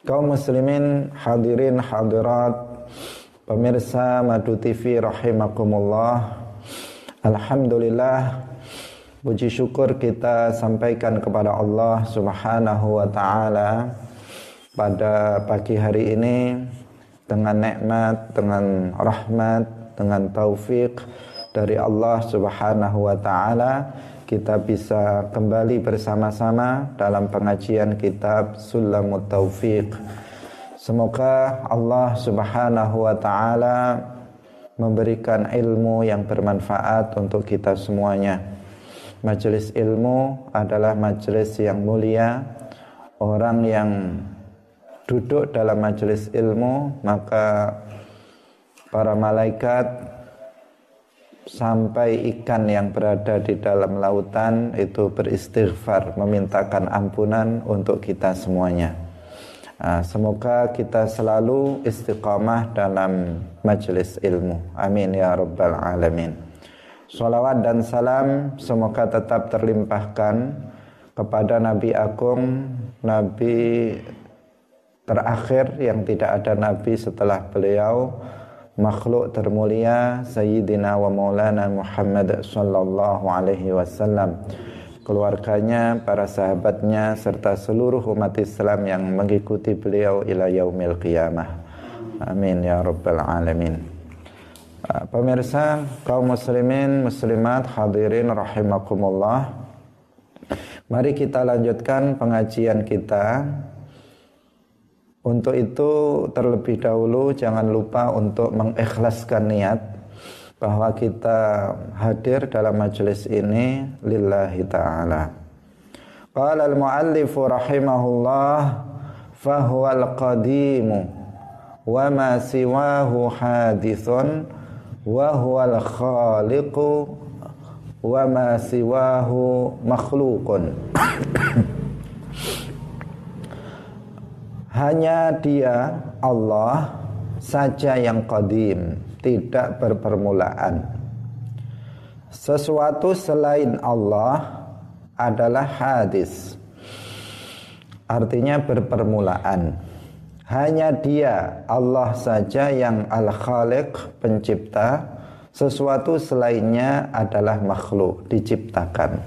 kaum muslimin hadirin hadirat pemirsa Madu TV rahimakumullah. Alhamdulillah puji syukur kita sampaikan kepada Allah Subhanahu wa taala pada pagi hari ini dengan nikmat, dengan rahmat, dengan taufik dari Allah Subhanahu wa taala kita bisa kembali bersama-sama dalam pengajian kitab Sulamut Taufiq. Semoga Allah Subhanahu wa taala memberikan ilmu yang bermanfaat untuk kita semuanya. Majelis ilmu adalah majelis yang mulia. Orang yang duduk dalam majelis ilmu maka para malaikat sampai ikan yang berada di dalam lautan itu beristighfar memintakan ampunan untuk kita semuanya. Ah, semoga kita selalu istiqamah dalam majelis ilmu. Amin ya rabbal alamin. Salawat dan salam semoga tetap terlimpahkan kepada Nabi Agung, Nabi terakhir yang tidak ada Nabi setelah beliau makhluk termulia Sayyidina wa Maulana Muhammad sallallahu alaihi wasallam keluarganya, para sahabatnya serta seluruh umat Islam yang mengikuti beliau ila yaumil qiyamah. Amin ya rabbal alamin. Ah, pemirsa kaum muslimin muslimat hadirin rahimakumullah. Mari kita lanjutkan pengajian kita untuk itu terlebih dahulu jangan lupa untuk mengikhlaskan niat bahwa kita hadir dalam majelis ini lillahi taala. Qala al-muallif rahimahullah fahuwa al-qadimu wa ma siwahu hadithun wa huwa al-khaliqu wa ma siwahu makhluqun. Hanya dia Allah saja yang qadim, tidak berpermulaan. Sesuatu selain Allah adalah hadis. Artinya berpermulaan. Hanya dia Allah saja yang al-khaliq pencipta. Sesuatu selainnya adalah makhluk diciptakan.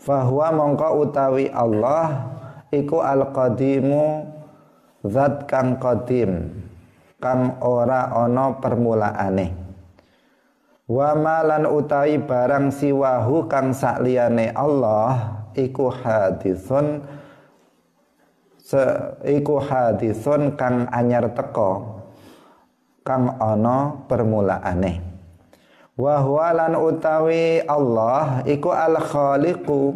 Fahuwa mongko utawi Allah iku al-qadimu zat kang qadim kang ora ana permulaane. Wa malan utawi barang siwahu kang sakliyane Allah iku hadisun se iku hadisun kang anyar teko kang ana permulaane. Wa lan utawi Allah iku al khaliqu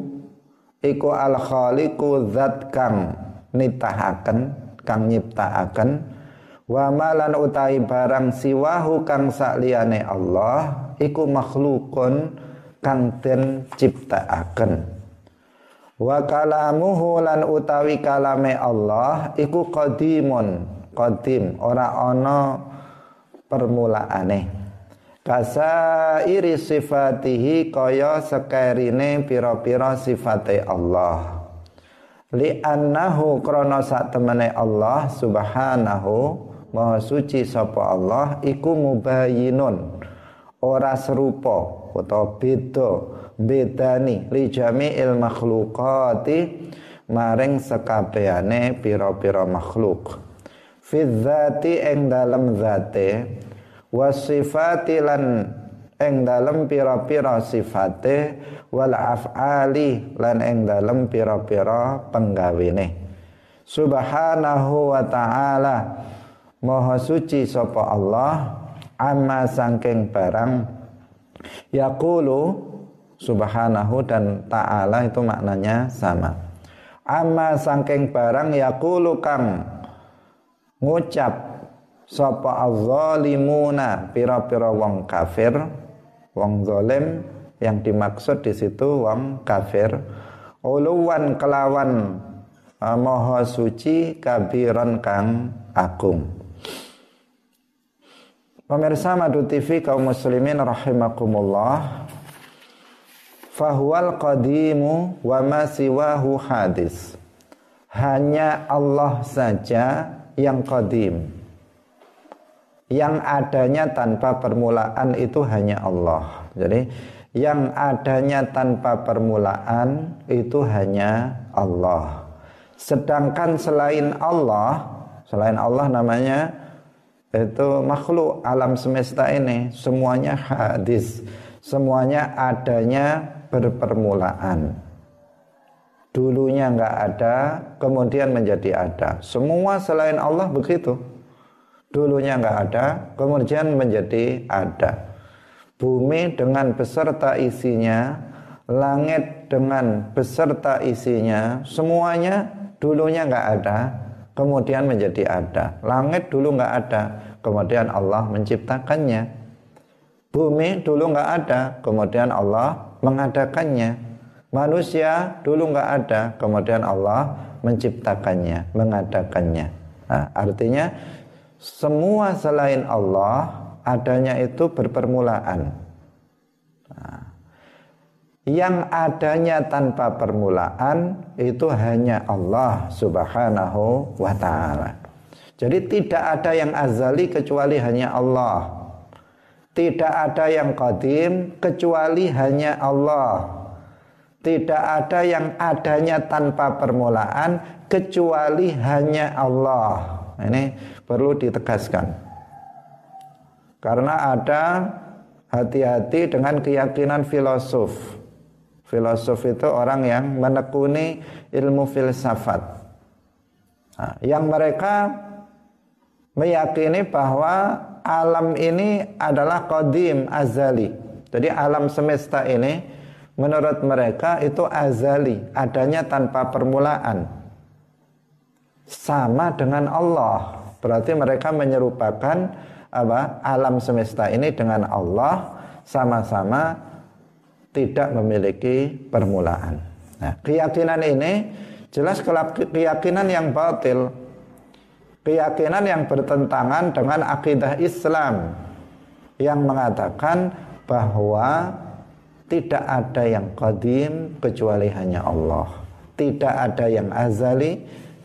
iku al khaliqu zat kang nitahaken kang nyiptaaken. Wa malan utai barang siwahu kang sakliyane Allah iku makhlukun kang den ciptaaken. Wa kalamuhu lan utawi kalame Allah iku qadimun qadim ora ana permulaane. Kasa iri sifatihi kaya sekerine pira-pira sifate Allah li annahu krana sak temene Allah subhanahu maha suci sapa Allah iku mubayyinun ora serupa utawa beda bedani li jami'il makhluqati maring sekabehane pira-pira makhluk. Fi dzati ing dalem zate wasifati lan ing dalem pira-pira sifate wal af'ali lan ing dalem pira-pira penggawene subhanahu wa ta'ala maha suci sapa Allah amma sangking barang yaqulu subhanahu dan ta'ala itu maknanya sama. Amma sangking barang yaqulu kang ngucap sapa azzalimuna pira-pira wong kafir wong zalim yang dimaksud di situ wong kafir. Uluwan kelawan uh, maha suci kabiran kang agung. Pemirsa Madu TV kaum muslimin rahimakumullah. Fahuwal qadimu wa ma siwahu hadis. Hanya Allah saja yang qadim. Yang adanya tanpa permulaan itu hanya Allah. Jadi yang adanya tanpa permulaan itu hanya Allah. Sedangkan selain Allah, selain Allah namanya itu makhluk alam semesta ini semuanya hadis, semuanya adanya berpermulaan. Dulunya nggak ada, kemudian menjadi ada. Semua selain Allah begitu. Dulunya nggak ada, kemudian menjadi ada. Bumi dengan beserta isinya, langit dengan beserta isinya, semuanya dulunya nggak ada, kemudian menjadi ada. Langit dulu nggak ada, kemudian Allah menciptakannya. Bumi dulu nggak ada, kemudian Allah mengadakannya. Manusia dulu nggak ada, kemudian Allah menciptakannya, mengadakannya. Nah, artinya semua selain Allah adanya itu berpermulaan. Nah, yang adanya tanpa permulaan itu hanya Allah Subhanahu wa taala. Jadi tidak ada yang azali kecuali hanya Allah. Tidak ada yang qadim kecuali hanya Allah. Tidak ada yang adanya tanpa permulaan kecuali hanya Allah. Ini perlu ditegaskan. Karena ada hati-hati dengan keyakinan filosof. Filosof itu orang yang menekuni ilmu filsafat. Nah, yang mereka meyakini bahwa alam ini adalah kodim azali. Jadi alam semesta ini menurut mereka itu azali, adanya tanpa permulaan. Sama dengan Allah. Berarti mereka menyerupakan apa? alam semesta ini dengan Allah sama-sama tidak memiliki permulaan. Nah, keyakinan ini jelas keyakinan yang batil. Keyakinan yang bertentangan dengan akidah Islam yang mengatakan bahwa tidak ada yang qadim kecuali hanya Allah. Tidak ada yang azali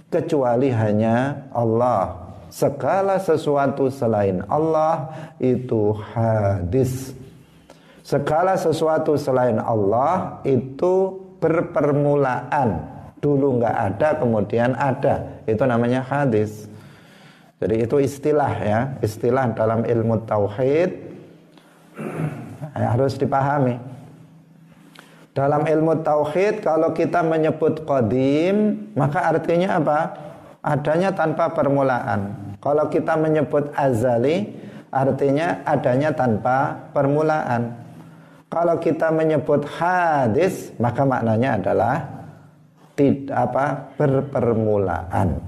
kecuali hanya Allah. Segala sesuatu selain Allah itu hadis. Segala sesuatu selain Allah itu berpermulaan. Dulu nggak ada, kemudian ada. Itu namanya hadis. Jadi itu istilah ya, istilah dalam ilmu tauhid harus dipahami. Dalam ilmu tauhid kalau kita menyebut qadim maka artinya apa? Adanya tanpa permulaan. Kalau kita menyebut azali artinya adanya tanpa permulaan. Kalau kita menyebut hadis maka maknanya adalah tidak apa berpermulaan.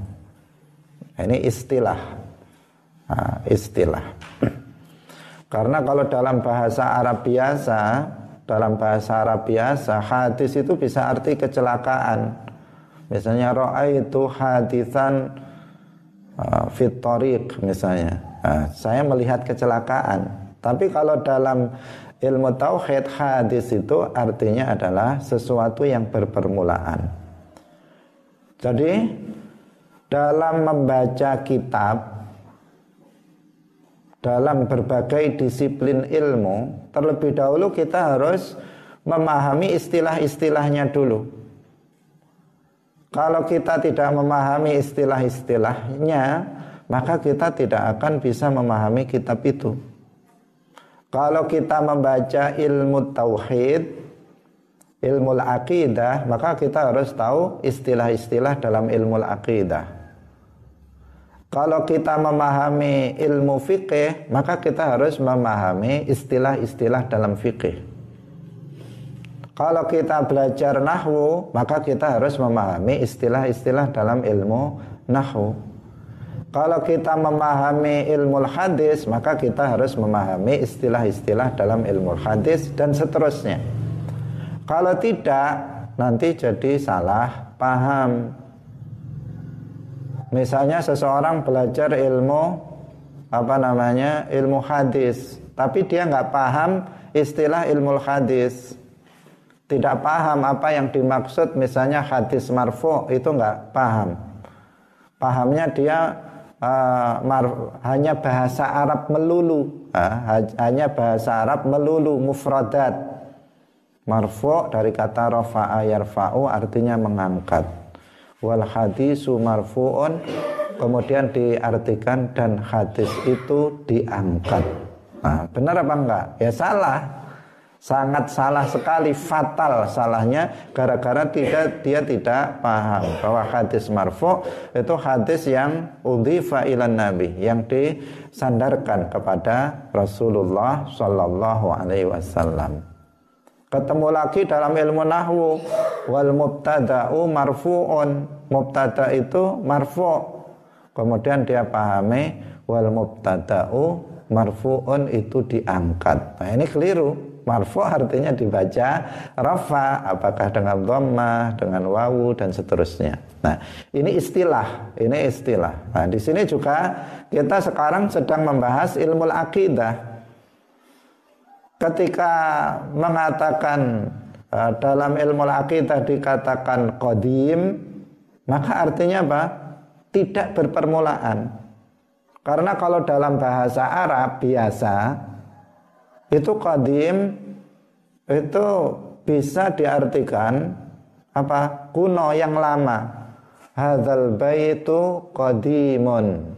Ini istilah. Nah, istilah. Karena kalau dalam bahasa Arab biasa dalam bahasa Arab biasa hadis itu bisa arti kecelakaan. Misalnya roa itu hadisan uh, fitorik misalnya. Uh, saya melihat kecelakaan. Tapi kalau dalam ilmu tauhid hadis itu artinya adalah sesuatu yang berpermulaan. Jadi dalam membaca kitab dalam berbagai disiplin ilmu, terlebih dahulu kita harus memahami istilah-istilahnya dulu. Kalau kita tidak memahami istilah-istilahnya, maka kita tidak akan bisa memahami kitab itu. Kalau kita membaca ilmu tauhid, ilmu akidah, maka kita harus tahu istilah-istilah dalam ilmu akidah. Kalau kita memahami ilmu fikih, maka kita harus memahami istilah-istilah dalam fikih. Kalau kita belajar nahwu, maka kita harus memahami istilah-istilah dalam ilmu nahwu. Kalau kita memahami ilmu hadis, maka kita harus memahami istilah-istilah dalam ilmu hadis dan seterusnya. Kalau tidak, nanti jadi salah paham. Misalnya seseorang belajar ilmu apa namanya ilmu hadis, tapi dia nggak paham istilah ilmu hadis. tidak paham apa yang dimaksud misalnya hadis marfu itu enggak paham. Pahamnya dia uh, mar, hanya bahasa Arab melulu, uh, hanya bahasa Arab melulu mufradat. Marfu dari kata rafa'a yarfa'u artinya mengangkat. Wal hadisu marfu'un kemudian diartikan dan hadis itu diangkat. Nah, benar apa enggak? Ya salah sangat salah sekali fatal salahnya gara-gara tidak dia tidak paham bahwa hadis marfu itu hadis yang udhifa ilan nabi yang disandarkan kepada Rasulullah sallallahu alaihi wasallam ketemu lagi dalam ilmu nahwu. Wal mubtada'u marfu'un. Mubtada itu marfu. Kemudian dia pahami wal mubtada'u marfu'un itu diangkat. Nah ini keliru. Marfu artinya dibaca rafa apakah dengan dhammah dengan wawu dan seterusnya. Nah ini istilah ini istilah. Nah di sini juga kita sekarang sedang membahas ilmu akidah ketika mengatakan uh, dalam ilmu akidah dikatakan qadim maka artinya apa? Tidak berpermulaan. Karena kalau dalam bahasa Arab biasa itu qadim itu bisa diartikan apa? Kuno yang lama. Hadzal baitu qadimun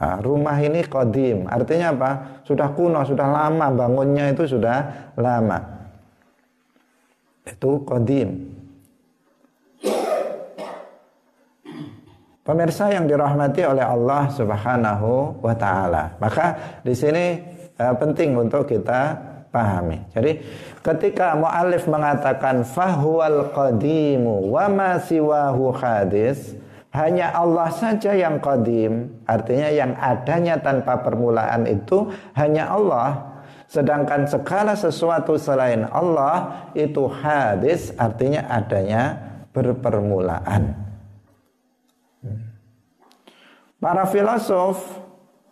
nah, rumah ini qadim artinya apa sudah kuno sudah lama bangunnya itu sudah lama itu qadim Pemirsa yang dirahmati oleh Allah Subhanahu wa taala. Maka di sini uh, penting untuk kita pahami. Jadi ketika muallif mengatakan fahuwal qadimu wa ma siwahu hadis hanya Allah saja yang qadim, artinya yang adanya tanpa permulaan itu hanya Allah. Sedangkan segala sesuatu selain Allah itu hadis, artinya adanya berpermulaan. Para filosof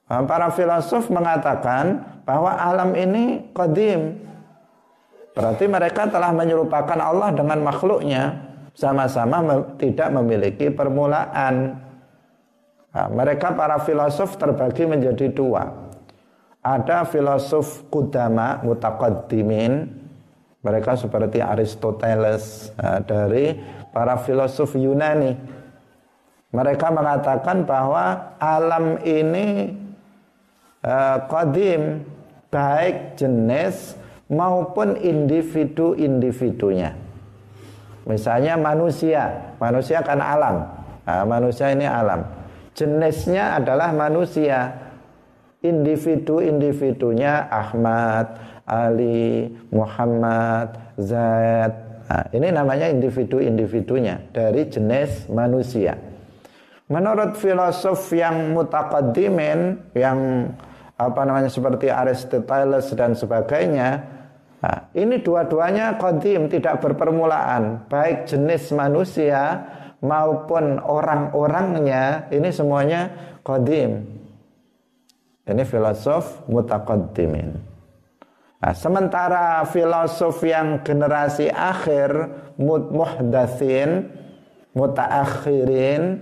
para filosof mengatakan bahwa alam ini qadim. Berarti mereka telah menyerupakan Allah dengan makhluknya sama-sama tidak memiliki permulaan. Nah, mereka para filosof terbagi menjadi dua. Ada filosof kudama mutaqaddimin. Mereka seperti Aristoteles nah, dari para filosof Yunani. Mereka mengatakan bahwa alam ini qadim baik jenis maupun individu-individunya. Misalnya manusia, manusia kan alam. Nah, manusia ini alam. Jenisnya adalah manusia. Individu-individunya Ahmad, Ali, Muhammad, Zaid. Nah, ini namanya individu-individunya dari jenis manusia. Menurut filosof yang mutakaddimin, yang apa namanya seperti Aristoteles dan sebagainya. Ini dua-duanya kodim tidak berpermulaan, baik jenis manusia maupun orang-orangnya ini semuanya kodim. Ini filosof mutakaddimin. Nah, sementara filosof yang generasi akhir muhdatsin, mutaakhirin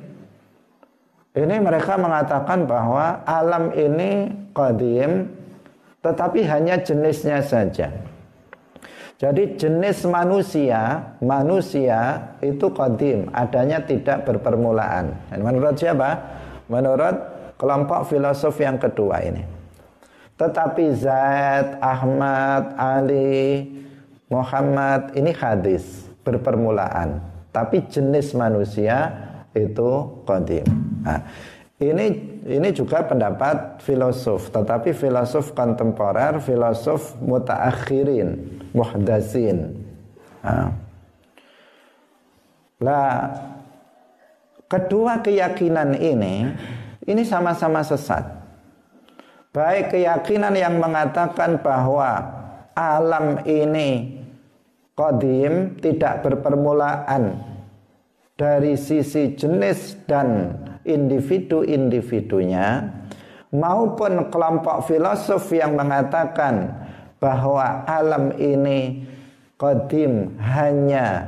ini mereka mengatakan bahwa alam ini qadim tetapi hanya jenisnya saja. Jadi jenis manusia, manusia itu qadim, adanya tidak berpermulaan. Menurut siapa? Menurut kelompok filosof yang kedua ini. Tetapi Zaid, Ahmad, Ali, Muhammad ini hadis berpermulaan. Tapi jenis manusia itu qadim. Nah, ini ini juga pendapat filosof, tetapi filosof kontemporer, filosof mutaakhirin, muhdasin. Nah. Lah, kedua keyakinan ini ini sama-sama sesat. Baik keyakinan yang mengatakan bahwa alam ini kodim tidak berpermulaan dari sisi jenis dan individu-individunya maupun kelompok filosof yang mengatakan bahwa alam ini qadim hanya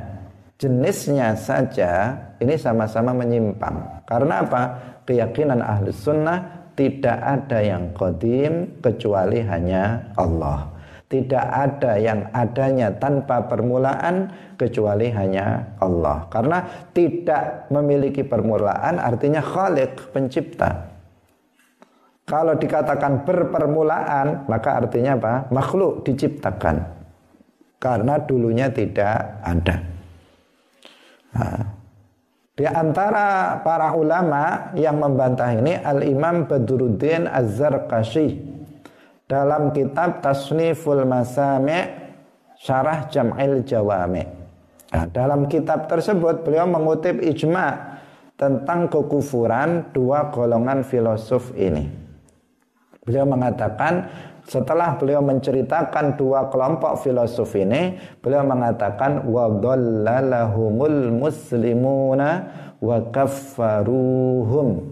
jenisnya saja ini sama-sama menyimpang. Karena apa? Keyakinan ahli sunnah tidak ada yang qadim kecuali hanya Allah. Tidak ada yang adanya tanpa permulaan kecuali hanya Allah. Karena tidak memiliki permulaan artinya khalik, pencipta. Kalau dikatakan berpermulaan, maka artinya apa? Makhluk diciptakan. Karena dulunya tidak ada. Nah, di antara para ulama yang membantah ini Al-Imam Badruddin Az-Zarqashi dalam kitab Tasniful Masami' Syarah Jam'il Jawami. Nah, dalam kitab tersebut beliau mengutip ijma tentang kekufuran dua golongan filosof ini. Beliau mengatakan setelah beliau menceritakan dua kelompok filosof ini, beliau mengatakan wa dhallalahumul muslimuna wa kaffaruhum.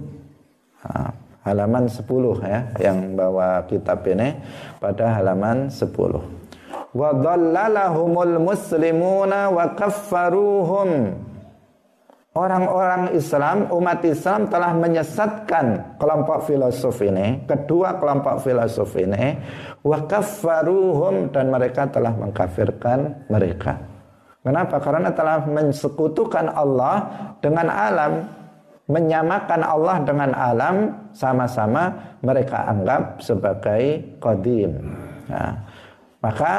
Halaman 10 ya yang bawa kitab ini pada halaman 10. Wa dhallalahumul muslimuna wa kaffaruhum orang-orang Islam, umat Islam telah menyesatkan kelompok filosof ini, kedua kelompok filosof ini, wa kaffaruhum dan mereka telah mengkafirkan mereka. Kenapa? Karena telah mensekutukan Allah dengan alam, menyamakan Allah dengan alam sama-sama mereka anggap sebagai qadim. Nah, maka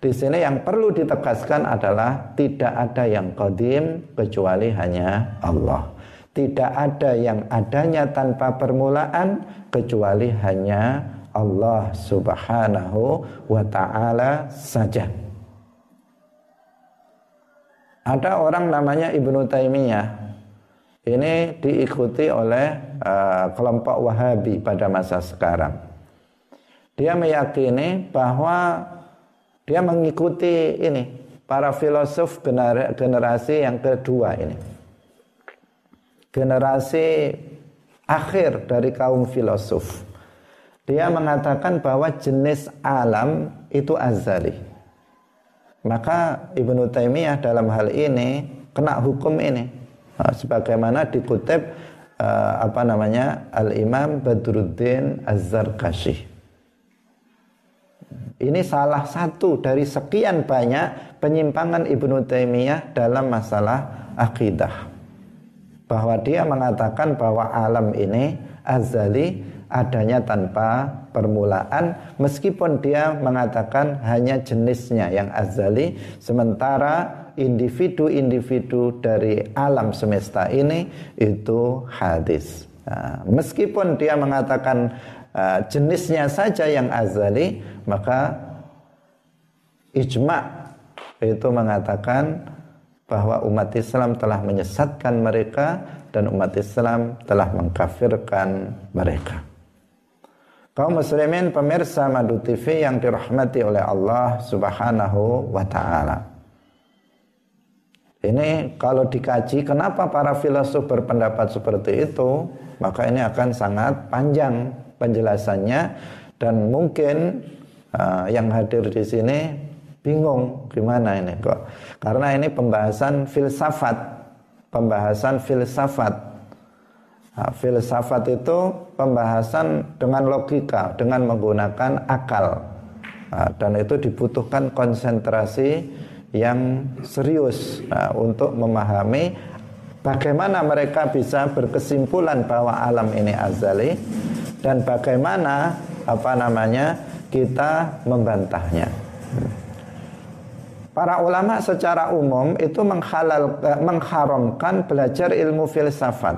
di sini yang perlu ditegaskan adalah tidak ada yang qadim kecuali hanya Allah. Tidak ada yang adanya tanpa permulaan kecuali hanya Allah Subhanahu wa taala saja. Ada orang namanya Ibnu Taimiyah. Ini diikuti oleh uh, kelompok Wahabi pada masa sekarang. Dia meyakini bahwa dia mengikuti ini para filosof generasi yang kedua ini. Generasi akhir dari kaum filosof. Dia mengatakan bahwa jenis alam itu azali. Maka Ibnu Taimiyah dalam hal ini kena hukum ini. Nah, sebagaimana dikutip uh, apa namanya Al Imam Badruddin Az-Zarkashi. Ini salah satu dari sekian banyak penyimpangan Ibnu Taimiyah dalam masalah akidah. Bahwa dia mengatakan bahwa alam ini azali adanya tanpa permulaan meskipun dia mengatakan hanya jenisnya yang azali sementara individu-individu dari alam semesta ini itu hadis. Nah, meskipun dia mengatakan uh, jenisnya saja yang azali, maka ijma itu mengatakan bahwa umat Islam telah menyesatkan mereka dan umat Islam telah mengkafirkan mereka. Kaum muslimin pemirsa Madu TV yang dirahmati oleh Allah Subhanahu wa taala. Ini kalau dikaji kenapa para filosof berpendapat seperti itu, maka ini akan sangat panjang penjelasannya dan mungkin uh, yang hadir di sini bingung gimana ini kok. Karena ini pembahasan filsafat pembahasan filsafat. Nah, filsafat itu pembahasan dengan logika dengan menggunakan akal. Nah, dan itu dibutuhkan konsentrasi yang serius nah, untuk memahami bagaimana mereka bisa berkesimpulan bahwa alam ini azali dan bagaimana apa namanya kita membantahnya. Para ulama secara umum itu menghalal, eh, mengharamkan belajar ilmu filsafat.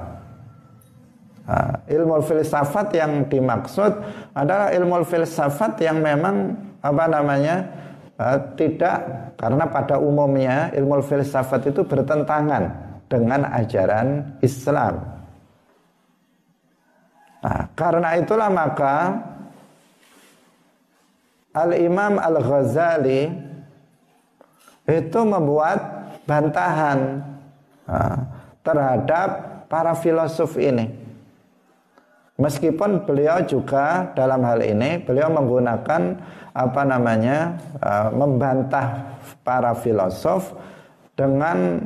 Nah, ilmu filsafat yang dimaksud adalah ilmu filsafat yang memang apa namanya tidak karena pada umumnya ilmu filsafat itu bertentangan dengan ajaran Islam. Nah, karena itulah maka Al-Imam Al-Ghazali itu membuat bantahan nah, terhadap para filosof ini. Meskipun beliau juga dalam hal ini beliau menggunakan apa namanya uh, membantah para filosof dengan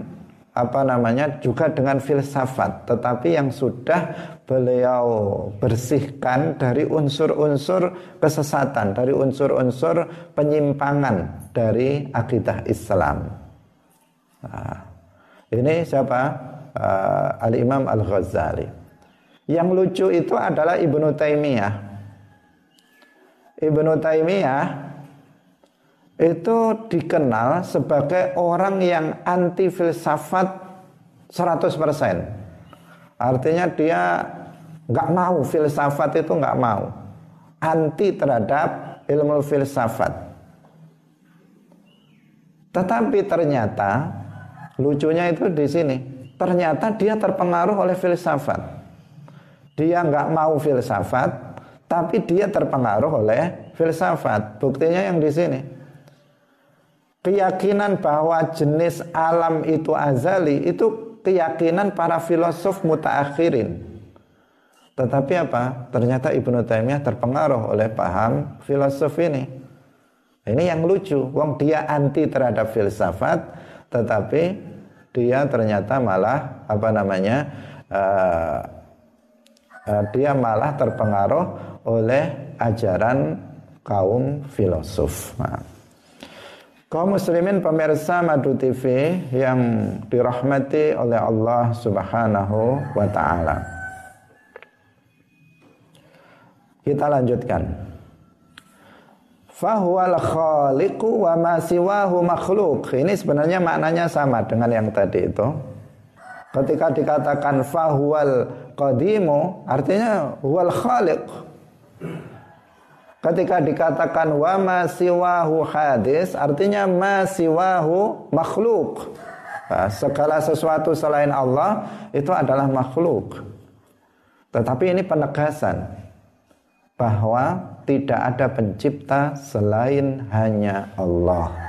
apa namanya juga dengan filsafat. Tetapi yang sudah beliau bersihkan dari unsur-unsur kesesatan dari unsur-unsur penyimpangan dari akidah Islam. Nah, ini siapa? Uh, Al Imam Al Ghazali yang lucu itu adalah Ibnu Taimiyah. Ibnu Taimiyah itu dikenal sebagai orang yang anti filsafat 100%. Artinya dia nggak mau filsafat itu nggak mau. Anti terhadap ilmu filsafat. Tetapi ternyata lucunya itu di sini. Ternyata dia terpengaruh oleh filsafat. Dia nggak mau filsafat, tapi dia terpengaruh oleh filsafat. Buktinya yang di sini. Keyakinan bahwa jenis alam itu azali itu keyakinan para filosof mutaakhirin. Tetapi apa? Ternyata Ibnu Taimiyah terpengaruh oleh paham filosof ini. Ini yang lucu, wong dia anti terhadap filsafat, tetapi dia ternyata malah apa namanya Eh, dia malah terpengaruh oleh ajaran kaum filosof. Nah. Kaum muslimin pemirsa Madu TV yang dirahmati oleh Allah Subhanahu wa taala. Kita lanjutkan. Fahuwal khaliqu wa ma siwahu makhluk. Ini sebenarnya maknanya sama dengan yang tadi itu. Ketika dikatakan fahuwal qadimu artinya wal khaliq. Ketika dikatakan wa ma siwahu hadis artinya ma siwahu makhluk. Nah, segala sesuatu selain Allah itu adalah makhluk. Tetapi ini penegasan bahwa tidak ada pencipta selain hanya Allah.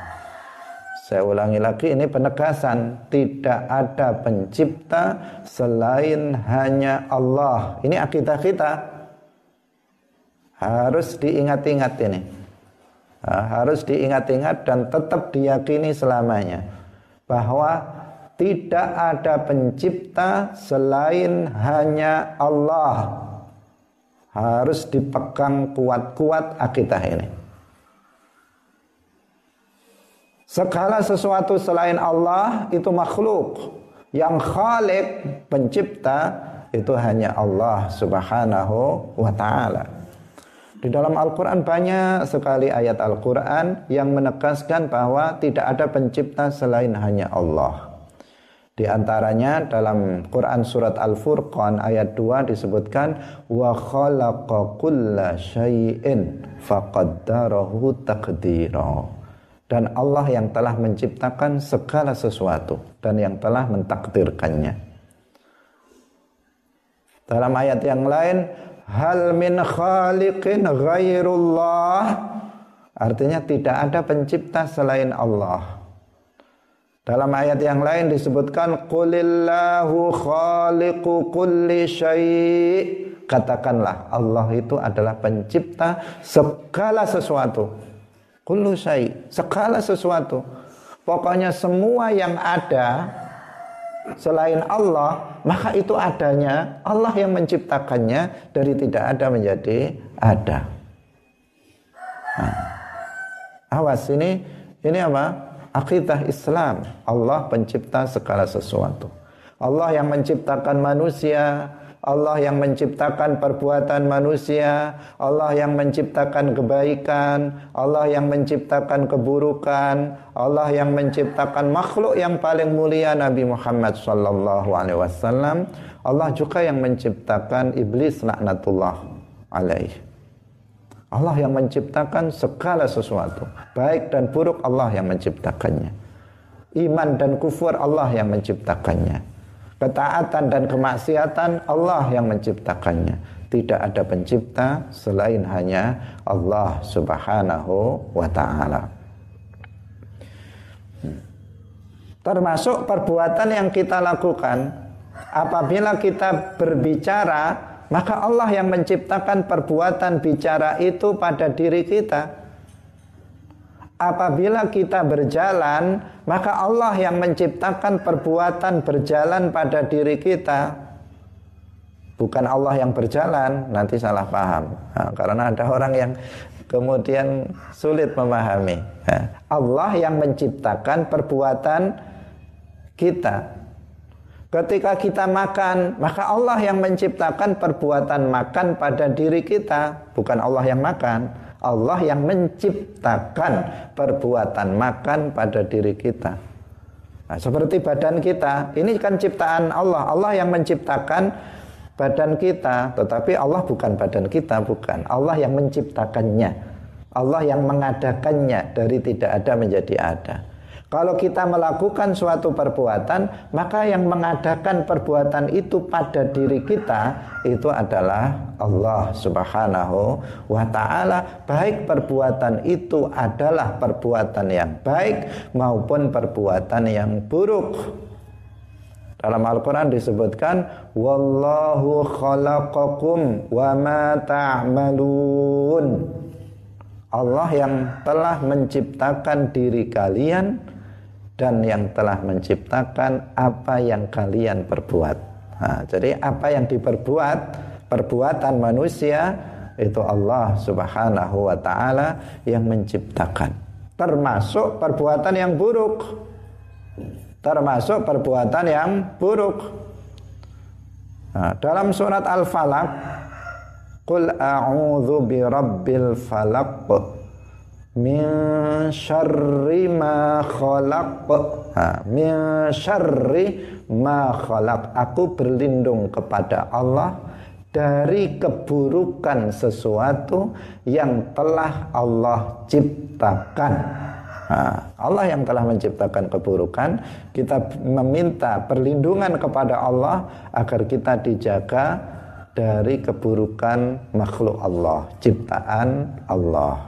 Saya ulangi lagi ini penegasan tidak ada pencipta selain hanya Allah. Ini akidah kita. Harus diingat-ingat ini. harus diingat-ingat dan tetap diyakini selamanya bahwa tidak ada pencipta selain hanya Allah. Harus dipegang kuat-kuat akidah ini. Segala sesuatu selain Allah itu makhluk. Yang khalik, pencipta, itu hanya Allah subhanahu wa ta'ala. Di dalam Al-Quran banyak sekali ayat Al-Quran yang menegaskan bahwa tidak ada pencipta selain hanya Allah. Di antaranya dalam Quran surat Al-Furqan ayat 2 disebutkan wa khalaqa kulla syai'in faqaddarahu taqdira dan Allah yang telah menciptakan segala sesuatu dan yang telah mentakdirkannya. Dalam ayat yang lain, hal min khaliqin ghairullah artinya tidak ada pencipta selain Allah. Dalam ayat yang lain disebutkan qulillahu khaliqu kulli syai' katakanlah Allah itu adalah pencipta segala sesuatu Kullu syai, segala sesuatu. Pokoknya semua yang ada selain Allah, maka itu adanya Allah yang menciptakannya dari tidak ada menjadi ada. Nah, awas ini ini apa? Akidah Islam. Allah pencipta segala sesuatu. Allah yang menciptakan manusia, Allah yang menciptakan perbuatan manusia, Allah yang menciptakan kebaikan, Allah yang menciptakan keburukan, Allah yang menciptakan makhluk yang paling mulia Nabi Muhammad wasallam, Allah juga yang menciptakan iblis laknatullah alaih. Allah yang menciptakan segala sesuatu, baik dan buruk Allah yang menciptakannya. Iman dan kufur Allah yang menciptakannya Ketaatan dan kemaksiatan Allah yang menciptakannya. Tidak ada pencipta selain hanya Allah Subhanahu wa taala. Hmm. Termasuk perbuatan yang kita lakukan apabila kita berbicara maka Allah yang menciptakan perbuatan bicara itu pada diri kita. Apabila kita berjalan, maka Allah yang menciptakan perbuatan berjalan pada diri kita. Bukan Allah yang berjalan, nanti salah paham. Nah, karena ada orang yang kemudian sulit memahami. Nah, Allah yang menciptakan perbuatan kita. Ketika kita makan, maka Allah yang menciptakan perbuatan makan pada diri kita, bukan Allah yang makan. Allah yang menciptakan perbuatan makan pada diri kita. Nah, seperti badan kita, ini kan ciptaan Allah. Allah yang menciptakan badan kita, tetapi Allah bukan badan kita, bukan. Allah yang menciptakannya. Allah yang mengadakannya dari tidak ada menjadi ada. Kalau kita melakukan suatu perbuatan, maka yang mengadakan perbuatan itu pada diri kita itu adalah Allah Subhanahu wa taala. Baik perbuatan itu adalah perbuatan yang baik maupun perbuatan yang buruk. Dalam Al-Quran disebutkan Wallahu khalaqakum wa ma ta'malun Allah yang telah menciptakan diri kalian dan yang telah menciptakan apa yang kalian perbuat. Nah, jadi apa yang diperbuat perbuatan manusia itu Allah Subhanahu wa taala yang menciptakan. Termasuk perbuatan yang buruk. Termasuk perbuatan yang buruk. Nah, dalam surat Al-Falaq Qul a'udzu birabbil falaq min syarri ma khalaq. Ha, min syarri ma khalaq. Aku berlindung kepada Allah dari keburukan sesuatu yang telah Allah ciptakan. Nah, Allah yang telah menciptakan keburukan, kita meminta perlindungan kepada Allah agar kita dijaga dari keburukan makhluk Allah, ciptaan Allah.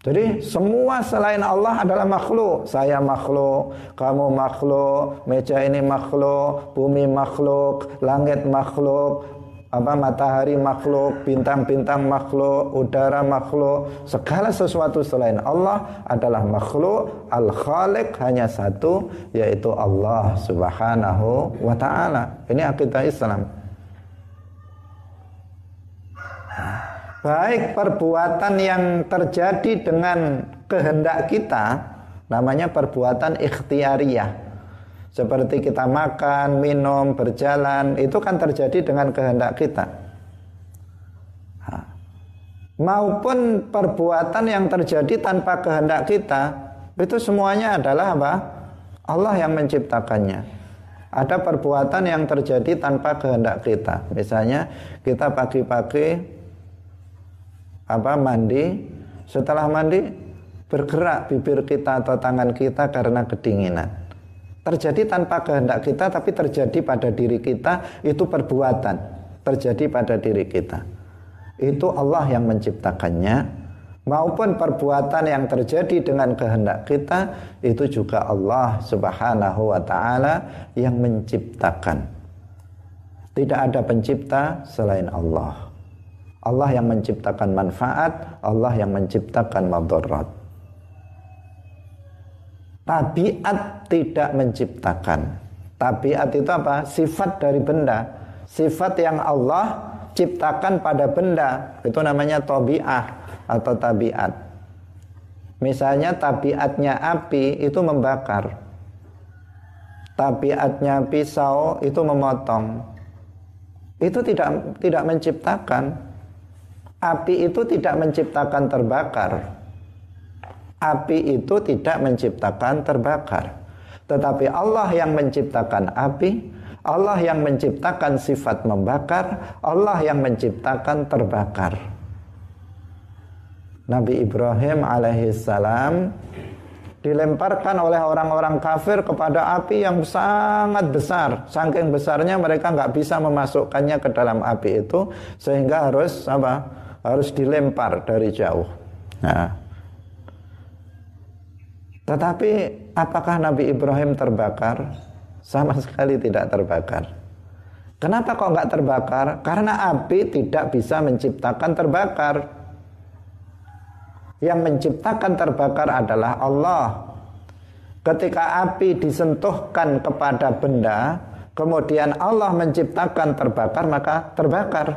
Jadi semua selain Allah adalah makhluk. Saya makhluk, kamu makhluk, meja ini makhluk, bumi makhluk, langit makhluk, apa matahari makhluk, bintang-bintang makhluk, udara makhluk, segala sesuatu selain Allah adalah makhluk. Al-Khaliq hanya satu yaitu Allah Subhanahu wa taala. Ini akidah Islam. Baik perbuatan yang terjadi dengan kehendak kita namanya perbuatan ikhtiariyah. Seperti kita makan, minum, berjalan itu kan terjadi dengan kehendak kita. Maupun perbuatan yang terjadi tanpa kehendak kita itu semuanya adalah apa? Allah yang menciptakannya. Ada perbuatan yang terjadi tanpa kehendak kita. Misalnya kita pagi-pagi apa mandi? Setelah mandi bergerak bibir kita atau tangan kita karena kedinginan. Terjadi tanpa kehendak kita tapi terjadi pada diri kita itu perbuatan. Terjadi pada diri kita. Itu Allah yang menciptakannya. Maupun perbuatan yang terjadi dengan kehendak kita itu juga Allah Subhanahu wa taala yang menciptakan. Tidak ada pencipta selain Allah Allah yang menciptakan manfaat, Allah yang menciptakan madarat. Tabiat tidak menciptakan. Tabiat itu apa? Sifat dari benda. Sifat yang Allah ciptakan pada benda. Itu namanya tabiah atau tabiat. Misalnya tabiatnya api itu membakar. Tabiatnya pisau itu memotong. Itu tidak tidak menciptakan, Api itu tidak menciptakan terbakar. Api itu tidak menciptakan terbakar. Tetapi Allah yang menciptakan api, Allah yang menciptakan sifat membakar, Allah yang menciptakan terbakar. Nabi Ibrahim alaihissalam dilemparkan oleh orang-orang kafir kepada api yang sangat besar. Saking besarnya mereka nggak bisa memasukkannya ke dalam api itu sehingga harus apa? Harus dilempar dari jauh. Nah, tetapi apakah Nabi Ibrahim terbakar? Sama sekali tidak terbakar. Kenapa kok nggak terbakar? Karena api tidak bisa menciptakan terbakar. Yang menciptakan terbakar adalah Allah. Ketika api disentuhkan kepada benda, kemudian Allah menciptakan terbakar, maka terbakar.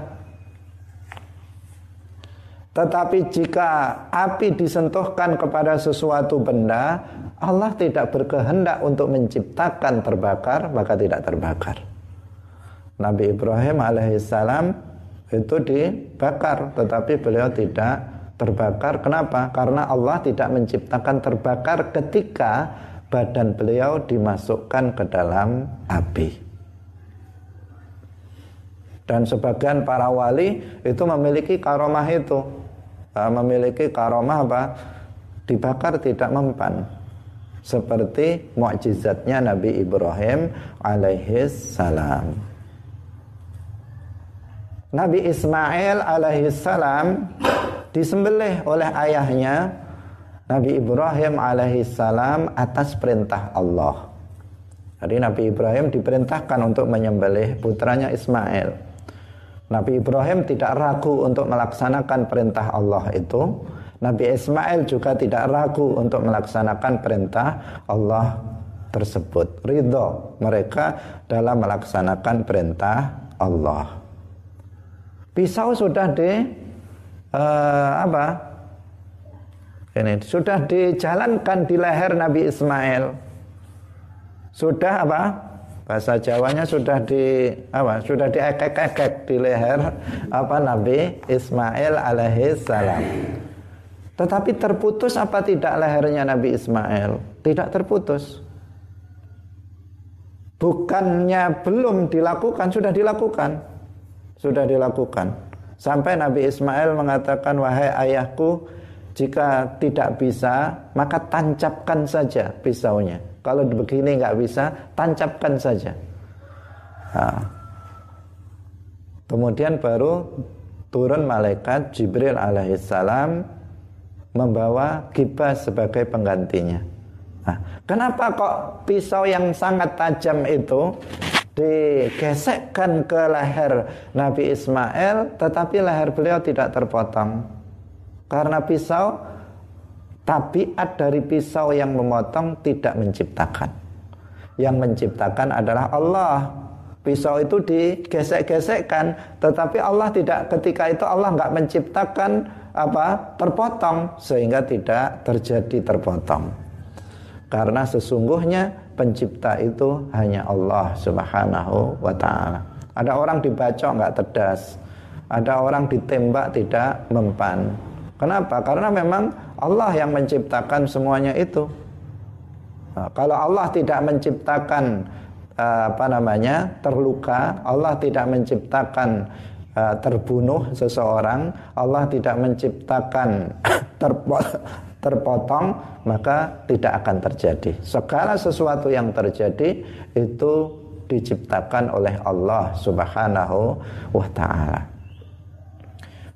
Tetapi jika api disentuhkan kepada sesuatu benda, Allah tidak berkehendak untuk menciptakan terbakar, maka tidak terbakar. Nabi Ibrahim alaihissalam itu dibakar tetapi beliau tidak terbakar. Kenapa? Karena Allah tidak menciptakan terbakar ketika badan beliau dimasukkan ke dalam api. Dan sebagian para wali itu memiliki karomah itu memiliki karomah apa dibakar tidak mempan seperti mukjizatnya Nabi Ibrahim alaihis salam. Nabi Ismail alaihissalam disembelih oleh ayahnya Nabi Ibrahim alaihissalam atas perintah Allah. Jadi Nabi Ibrahim diperintahkan untuk menyembelih putranya Ismail. Nabi Ibrahim tidak ragu untuk melaksanakan perintah Allah itu. Nabi Ismail juga tidak ragu untuk melaksanakan perintah Allah tersebut. Ridho mereka dalam melaksanakan perintah Allah. Pisau sudah di uh, apa? Ini sudah dijalankan di leher Nabi Ismail. Sudah apa? Bahasa Jawanya sudah di apa? Sudah diekek-ekek di leher apa Nabi Ismail alaihi salam. Tetapi terputus apa tidak lehernya Nabi Ismail? Tidak terputus. Bukannya belum dilakukan, sudah dilakukan sudah dilakukan. Sampai Nabi Ismail mengatakan, wahai ayahku, jika tidak bisa, maka tancapkan saja pisaunya. Kalau begini nggak bisa, tancapkan saja. Nah. Kemudian baru turun malaikat Jibril alaihissalam membawa kibas sebagai penggantinya. Nah, kenapa kok pisau yang sangat tajam itu digesekkan ke leher Nabi Ismail tetapi leher beliau tidak terpotong karena pisau tabiat dari pisau yang memotong tidak menciptakan yang menciptakan adalah Allah pisau itu digesek-gesekkan tetapi Allah tidak ketika itu Allah nggak menciptakan apa terpotong sehingga tidak terjadi terpotong karena sesungguhnya pencipta itu hanya Allah Subhanahu wa taala. Ada orang dibacok nggak tedas, ada orang ditembak tidak mempan. Kenapa? Karena memang Allah yang menciptakan semuanya itu. Nah, kalau Allah tidak menciptakan uh, apa namanya terluka, Allah tidak menciptakan uh, terbunuh seseorang, Allah tidak menciptakan terpotong maka tidak akan terjadi. Segala sesuatu yang terjadi itu diciptakan oleh Allah Subhanahu wa taala.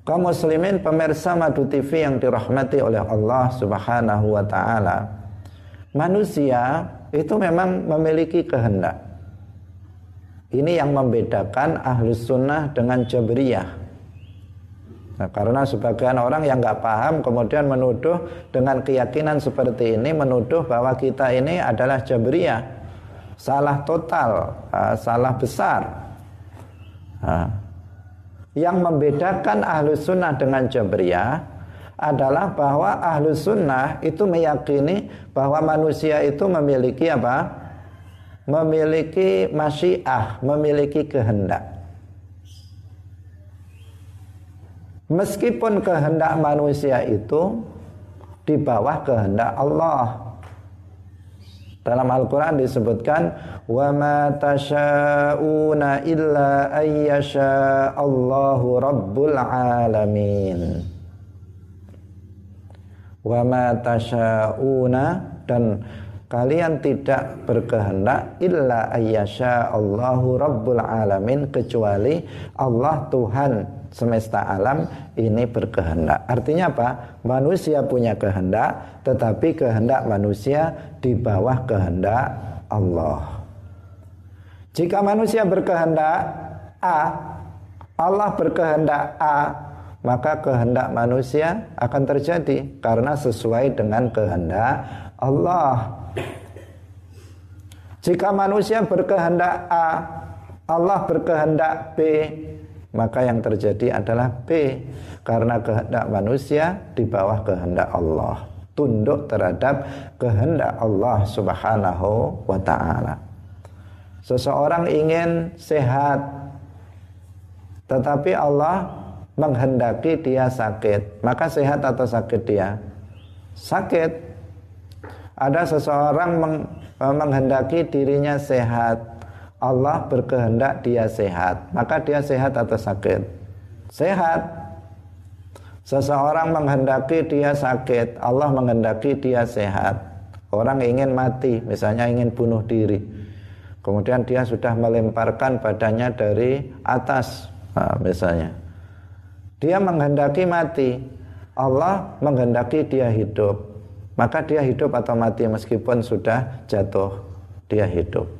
Kaum muslimin pemirsa Madu TV yang dirahmati oleh Allah Subhanahu wa taala. Manusia itu memang memiliki kehendak. Ini yang membedakan ahlus sunnah dengan jabriyah. Nah, karena sebagian orang yang nggak paham kemudian menuduh dengan keyakinan seperti ini menuduh bahwa kita ini adalah Jabriyah. Salah total, uh, salah besar. Uh, yang membedakan ahlu sunnah dengan Jabriyah adalah bahwa ahlu sunnah itu meyakini bahwa manusia itu memiliki apa? Memiliki masyiah, memiliki kehendak. Meskipun kehendak manusia itu di bawah kehendak Allah. Dalam Al-Qur'an disebutkan wa ma tasyauna illa ayyasha Allahu rabbul alamin. Wa ma tasyauna dan kalian tidak berkehendak illa ayyasha Allahu rabbul alamin kecuali Allah Tuhan semesta alam ini berkehendak. Artinya apa? Manusia punya kehendak, tetapi kehendak manusia di bawah kehendak Allah. Jika manusia berkehendak, A, Allah berkehendak A, maka kehendak manusia akan terjadi karena sesuai dengan kehendak Allah. Jika manusia berkehendak A, Allah berkehendak B, maka yang terjadi adalah B karena kehendak manusia di bawah kehendak Allah. Tunduk terhadap kehendak Allah Subhanahu wa taala. Seseorang ingin sehat tetapi Allah menghendaki dia sakit, maka sehat atau sakit dia? Sakit. Ada seseorang meng, menghendaki dirinya sehat, Allah berkehendak dia sehat, maka dia sehat atau sakit? Sehat. Seseorang menghendaki dia sakit, Allah menghendaki dia sehat. Orang ingin mati, misalnya ingin bunuh diri. Kemudian dia sudah melemparkan badannya dari atas, misalnya. Dia menghendaki mati, Allah menghendaki dia hidup. Maka dia hidup atau mati meskipun sudah jatuh, dia hidup.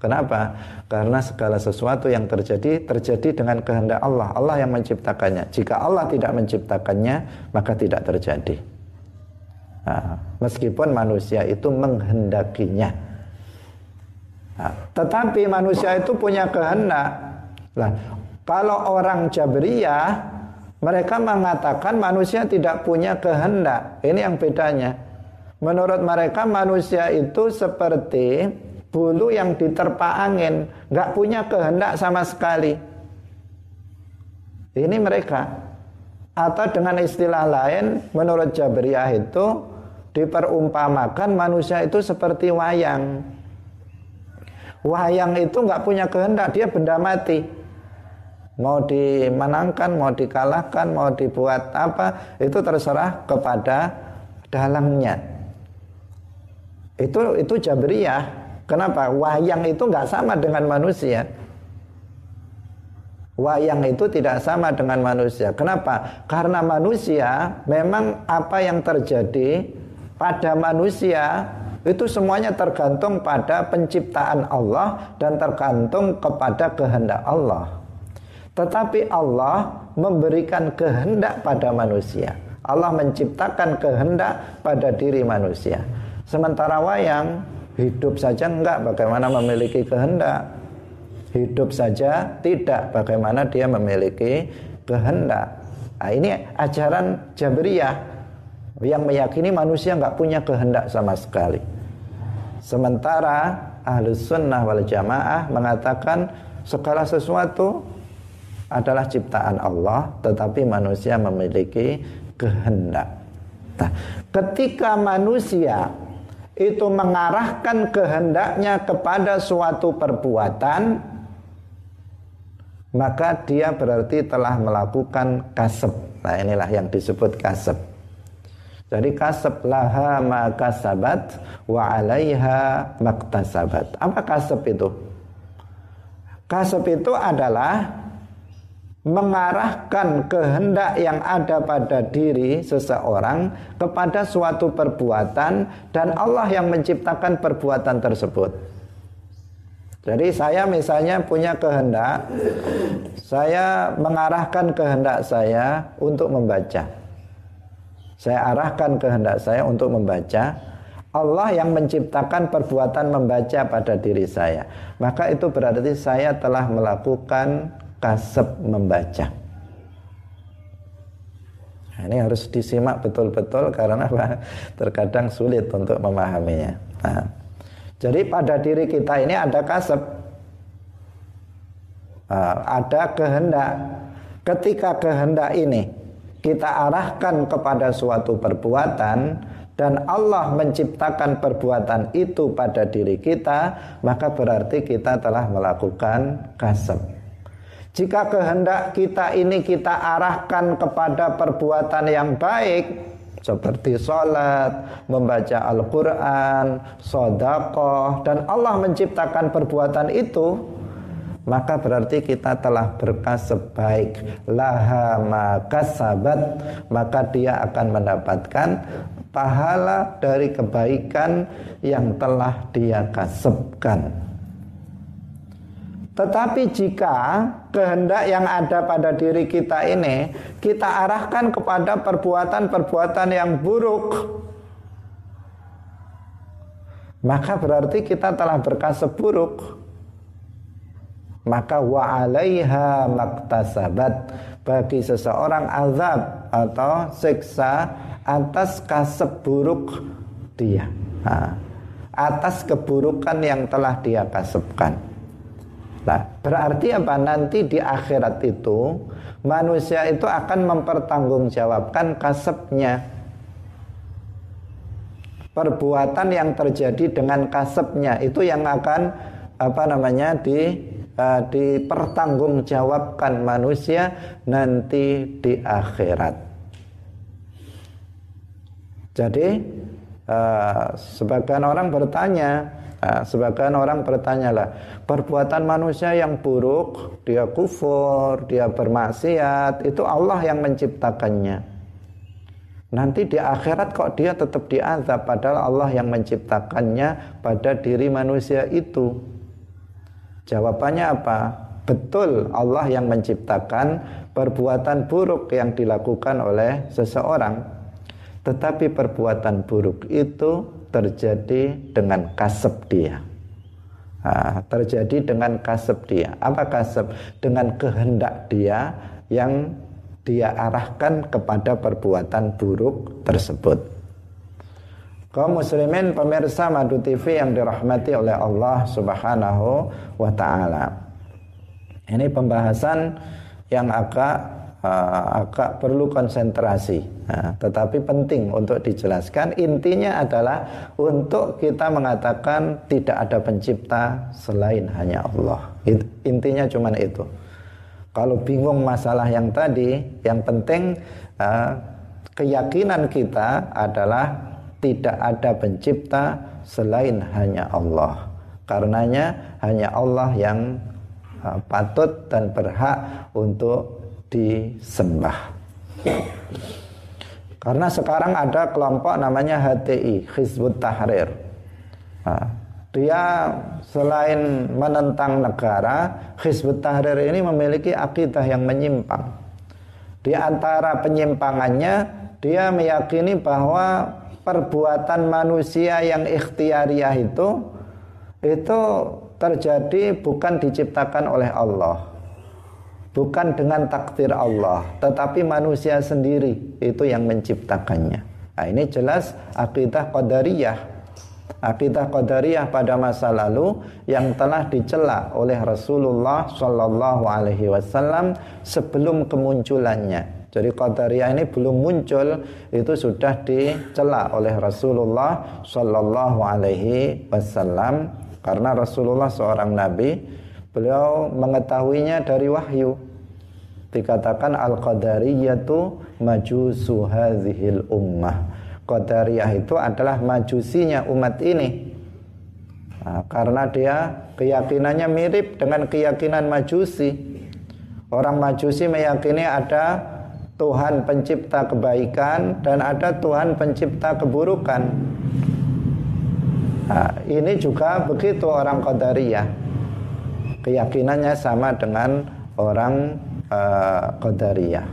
Kenapa? Karena segala sesuatu yang terjadi terjadi dengan kehendak Allah. Allah yang menciptakannya. Jika Allah tidak menciptakannya, maka tidak terjadi. Nah, meskipun manusia itu menghendakinya. Nah, tetapi manusia itu punya kehendak. Nah, kalau orang Jabriyah, mereka mengatakan manusia tidak punya kehendak. Ini yang bedanya. Menurut mereka manusia itu seperti bulu yang diterpa angin, nggak punya kehendak sama sekali. Ini mereka. Atau dengan istilah lain, menurut Jabriyah itu diperumpamakan manusia itu seperti wayang. Wayang itu nggak punya kehendak, dia benda mati. Mau dimenangkan, mau dikalahkan, mau dibuat apa, itu terserah kepada dalangnya. Itu itu Jabriyah. Kenapa? Wayang itu nggak sama dengan manusia. Wayang itu tidak sama dengan manusia. Kenapa? Karena manusia memang apa yang terjadi pada manusia itu semuanya tergantung pada penciptaan Allah dan tergantung kepada kehendak Allah. Tetapi Allah memberikan kehendak pada manusia. Allah menciptakan kehendak pada diri manusia. Sementara wayang Hidup saja enggak bagaimana memiliki kehendak. Hidup saja tidak bagaimana dia memiliki kehendak. Nah, ini ajaran Jabriyah yang meyakini manusia enggak punya kehendak sama sekali. Sementara Ahlus Sunnah wal Jamaah mengatakan segala sesuatu adalah ciptaan Allah, tetapi manusia memiliki kehendak. Nah, ketika manusia itu mengarahkan kehendaknya kepada suatu perbuatan maka dia berarti telah melakukan kasep. Nah inilah yang disebut kasep. Jadi kasep laha maka sabat wa alaiha maktasabat. Apa kasep itu? Kasep itu adalah mengarahkan kehendak yang ada pada diri seseorang kepada suatu perbuatan dan Allah yang menciptakan perbuatan tersebut. Jadi saya misalnya punya kehendak, saya mengarahkan kehendak saya untuk membaca. Saya arahkan kehendak saya untuk membaca. Allah yang menciptakan perbuatan membaca pada diri saya. Maka itu berarti saya telah melakukan kasep membaca. Nah, ini harus disimak betul-betul karena apa? Terkadang sulit untuk memahaminya. Nah, jadi pada diri kita ini ada kasep, nah, ada kehendak. Ketika kehendak ini kita arahkan kepada suatu perbuatan dan Allah menciptakan perbuatan itu pada diri kita, maka berarti kita telah melakukan kasep. Jika kehendak kita ini kita arahkan kepada perbuatan yang baik seperti sholat, membaca Al-Quran, sodakoh, dan Allah menciptakan perbuatan itu, maka berarti kita telah berkasab baik. Laha maka sabat, maka dia akan mendapatkan pahala dari kebaikan yang telah dia kasabkan. Tetapi jika kehendak yang ada pada diri kita ini kita arahkan kepada perbuatan-perbuatan yang buruk, maka berarti kita telah berkasab buruk. Maka wa 'alaiha maktasabat bagi seseorang azab atau siksa atas kasab buruk dia. Atas keburukan yang telah dia kasabkan. Nah, berarti apa? Nanti di akhirat itu manusia itu akan mempertanggungjawabkan kasabnya. Perbuatan yang terjadi dengan kasabnya itu yang akan apa namanya di uh, dipertanggungjawabkan manusia nanti di akhirat. Jadi uh, sebagian orang bertanya, Nah, sebagian orang bertanya lah, perbuatan manusia yang buruk, dia kufur, dia bermaksiat, itu Allah yang menciptakannya. Nanti di akhirat kok dia tetap diazab padahal Allah yang menciptakannya pada diri manusia itu. Jawabannya apa? Betul Allah yang menciptakan perbuatan buruk yang dilakukan oleh seseorang. Tetapi perbuatan buruk itu terjadi dengan kasep dia. Nah, terjadi dengan kasep dia. Apa kasep? Dengan kehendak dia yang dia arahkan kepada perbuatan buruk tersebut. Kaum muslimin pemirsa Madu TV yang dirahmati oleh Allah Subhanahu wa taala. Ini pembahasan yang agak uh, agak perlu konsentrasi. Nah, tetapi penting untuk dijelaskan. Intinya adalah untuk kita mengatakan tidak ada pencipta selain hanya Allah. Intinya cuma itu. Kalau bingung masalah yang tadi, yang penting uh, keyakinan kita adalah tidak ada pencipta selain hanya Allah. Karenanya hanya Allah yang uh, patut dan berhak untuk disembah. Karena sekarang ada kelompok namanya HTI, Hizbut Tahrir. Nah, dia selain menentang negara, Hizbut Tahrir ini memiliki akidah yang menyimpang. Di antara penyimpangannya, dia meyakini bahwa perbuatan manusia yang ikhtiariah itu itu terjadi bukan diciptakan oleh Allah bukan dengan takdir Allah, tetapi manusia sendiri itu yang menciptakannya. Nah, ini jelas akidah qadariyah. Akidah qadariyah pada masa lalu yang telah dicela oleh Rasulullah Shallallahu alaihi wasallam sebelum kemunculannya. Jadi qadariyah ini belum muncul itu sudah dicela oleh Rasulullah Shallallahu alaihi wasallam karena Rasulullah seorang nabi Beliau mengetahuinya dari wahyu. Dikatakan al-qadariyatu majusu hadhil ummah. Qadariyah itu adalah majusinya umat ini. Nah, karena dia keyakinannya mirip dengan keyakinan majusi. Orang majusi meyakini ada Tuhan pencipta kebaikan dan ada Tuhan pencipta keburukan. Nah, ini juga begitu orang Qadariyah keyakinannya sama dengan orang uh, Qadariyah.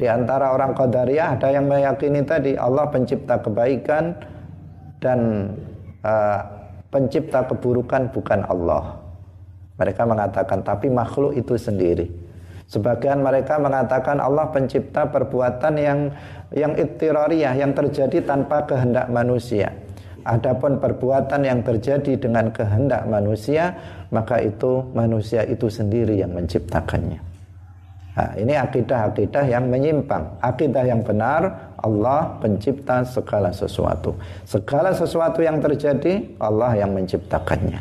Di antara orang Qadariyah ada yang meyakini tadi Allah pencipta kebaikan dan uh, pencipta keburukan bukan Allah. Mereka mengatakan tapi makhluk itu sendiri. Sebagian mereka mengatakan Allah pencipta perbuatan yang yang ittirariyah yang terjadi tanpa kehendak manusia. Adapun perbuatan yang terjadi dengan kehendak manusia, maka itu manusia itu sendiri yang menciptakannya. Nah, ini akidah-akidah yang menyimpang. Akidah yang benar, Allah pencipta segala sesuatu. Segala sesuatu yang terjadi, Allah yang menciptakannya.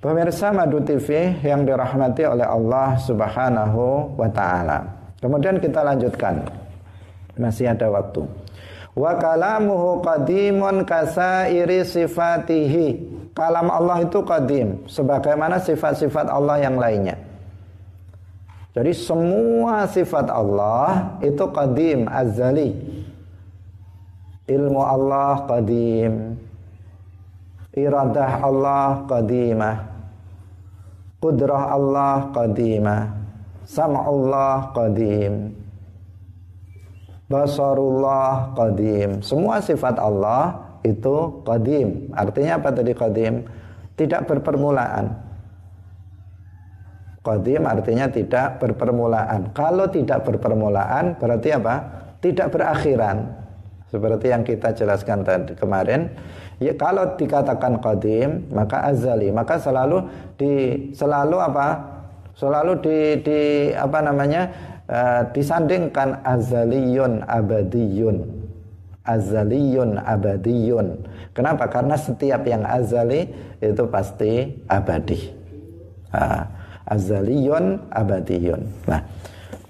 Pemirsa Madu TV yang dirahmati oleh Allah Subhanahu wa taala. Kemudian kita lanjutkan. Masih ada waktu wa kalamuhu qadimun kasairi sifatihi. Kalam Allah itu qadim sebagaimana sifat-sifat Allah yang lainnya. Jadi semua sifat Allah itu qadim azali. Ilmu Allah qadim. Iradah Allah qadimah. Kudrah Allah qadimah. Sam'ullah qadim. Basarullah qadim. Semua sifat Allah itu qadim. Artinya apa tadi qadim? Tidak berpermulaan. Qadim artinya tidak berpermulaan. Kalau tidak berpermulaan berarti apa? Tidak berakhiran. Seperti yang kita jelaskan tadi kemarin, ya kalau dikatakan qadim maka azali, maka selalu di selalu apa? Selalu di di apa namanya? Uh, disandingkan azaliyun abadiyun. Azaliyun abadiyun. Kenapa? Karena setiap yang azali itu pasti abadi. Uh, azaliyun abadiyun. Nah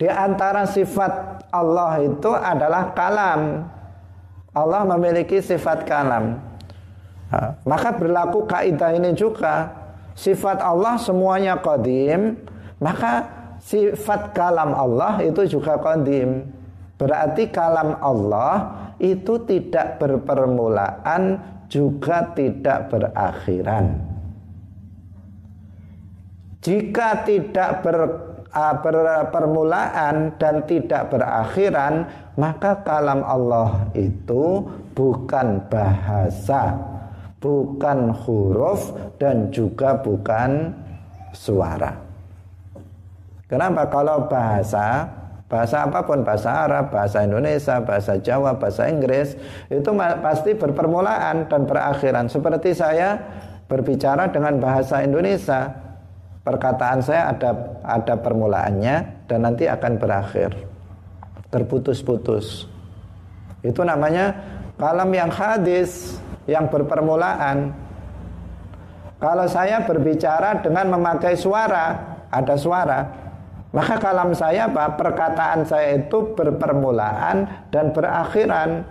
di antara sifat Allah itu adalah kalam. Allah memiliki sifat kalam. Uh, maka berlaku kaidah ini juga. Sifat Allah semuanya qadim maka sifat kalam Allah itu juga qadim. Berarti kalam Allah itu tidak berpermulaan juga tidak berakhiran. Jika tidak ber, uh, berpermulaan dan tidak berakhiran, maka kalam Allah itu bukan bahasa, bukan huruf dan juga bukan suara. Kenapa? Kalau bahasa, bahasa apa pun, bahasa Arab, bahasa Indonesia, bahasa Jawa, bahasa Inggris, itu pasti berpermulaan dan berakhiran. Seperti saya berbicara dengan bahasa Indonesia, perkataan saya ada ada permulaannya dan nanti akan berakhir. Terputus-putus. Itu namanya kalam yang hadis, yang berpermulaan. Kalau saya berbicara dengan memakai suara, ada suara, maka kalam saya apa? Perkataan saya itu berpermulaan dan berakhiran.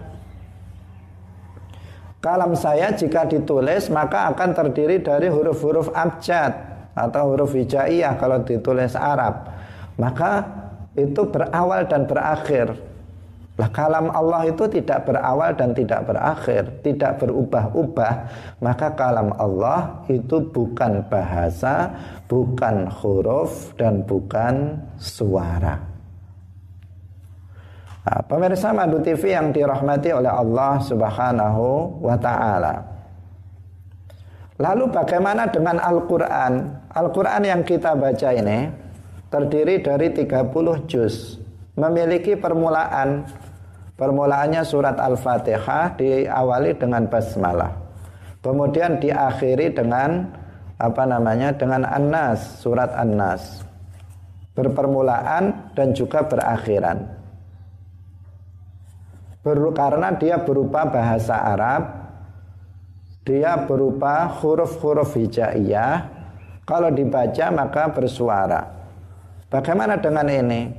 Kalam saya jika ditulis maka akan terdiri dari huruf-huruf abjad atau huruf hijaiyah kalau ditulis Arab. Maka itu berawal dan berakhir. Lah kalam Allah itu tidak berawal dan tidak berakhir, tidak berubah-ubah, maka kalam Allah itu bukan bahasa, bukan huruf dan bukan suara. Nah, pemirsa Madu TV yang dirahmati oleh Allah Subhanahu wa taala. Lalu bagaimana dengan Al-Qur'an? Al-Qur'an yang kita baca ini terdiri dari 30 juz, memiliki permulaan Permulaannya surat Al-Fatihah diawali dengan basmalah. Kemudian diakhiri dengan apa namanya? dengan An-Nas, surat An-Nas. Berpermulaan dan juga berakhiran. Ber, karena dia berupa bahasa Arab, dia berupa huruf-huruf hijaiyah. Kalau dibaca maka bersuara. Bagaimana dengan ini?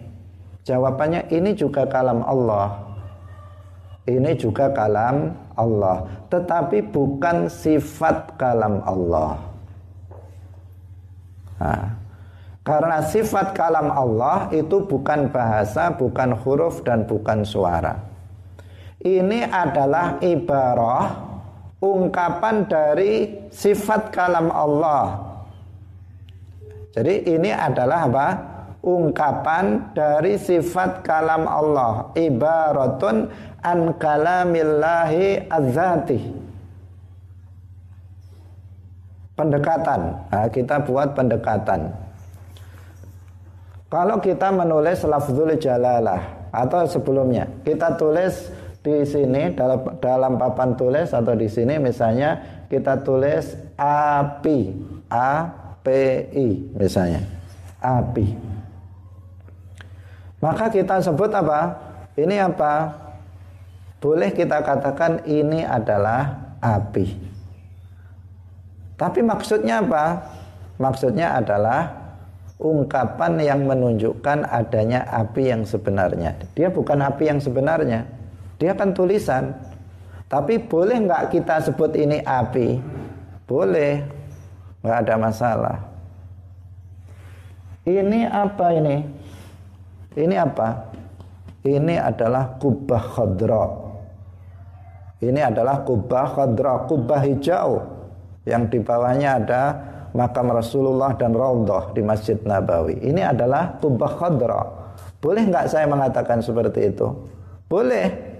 Jawabannya ini juga kalam Allah ini juga kalam Allah. Tetapi bukan sifat kalam Allah. Nah, karena sifat kalam Allah itu bukan bahasa bukan huruf dan bukan suara. Ini adalah ibarah ungkapan dari sifat kalam Allah. Jadi ini adalah apa ungkapan dari sifat kalam Allah. Ibaratun an kalamillahi azati pendekatan. Nah, kita buat pendekatan. Kalau kita menulis lafzul jalalah atau sebelumnya kita tulis di sini dalam dalam papan tulis atau di sini misalnya kita tulis api a p i misalnya. Api maka kita sebut apa ini apa boleh kita katakan ini adalah api. Tapi maksudnya apa? Maksudnya adalah ungkapan yang menunjukkan adanya api yang sebenarnya. Dia bukan api yang sebenarnya. Dia kan tulisan. Tapi boleh nggak kita sebut ini api? Boleh. Nggak ada masalah. Ini apa ini? Ini apa? Ini adalah kubah khadra ini adalah kubah khadra, kubah hijau yang di bawahnya ada makam Rasulullah dan Raudhah di Masjid Nabawi. Ini adalah kubah khadra. Boleh nggak saya mengatakan seperti itu? Boleh.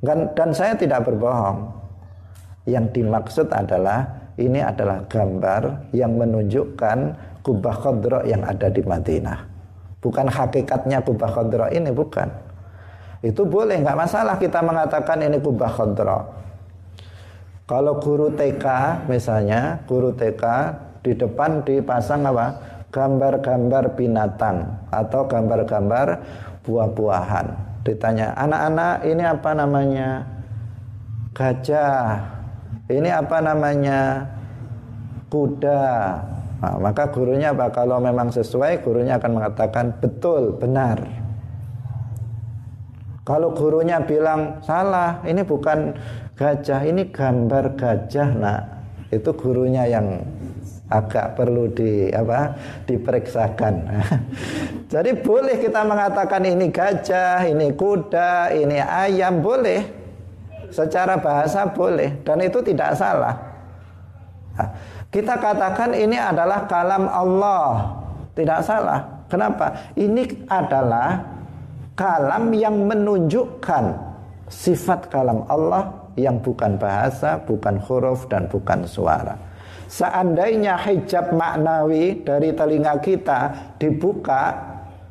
Dan, dan saya tidak berbohong. Yang dimaksud adalah ini adalah gambar yang menunjukkan kubah khadra yang ada di Madinah. Bukan hakikatnya kubah khadra ini, bukan. Itu boleh, nggak masalah kita mengatakan ini kubah khadra. Kalau guru TK misalnya, guru TK di depan dipasang apa? Gambar-gambar binatang atau gambar-gambar buah-buahan. Ditanya, anak-anak ini apa namanya? Gajah. Ini apa namanya? Kuda. Nah, maka gurunya apa? Kalau memang sesuai, gurunya akan mengatakan betul, benar. Kalau gurunya bilang salah, ini bukan gajah, ini gambar gajah, nak. Itu gurunya yang agak perlu di apa diperiksakan. Jadi boleh kita mengatakan ini gajah, ini kuda, ini ayam boleh. Secara bahasa boleh dan itu tidak salah. Nah, kita katakan ini adalah kalam Allah. Tidak salah. Kenapa? Ini adalah kalam yang menunjukkan sifat kalam Allah yang bukan bahasa, bukan huruf dan bukan suara. Seandainya hijab maknawi dari telinga kita dibuka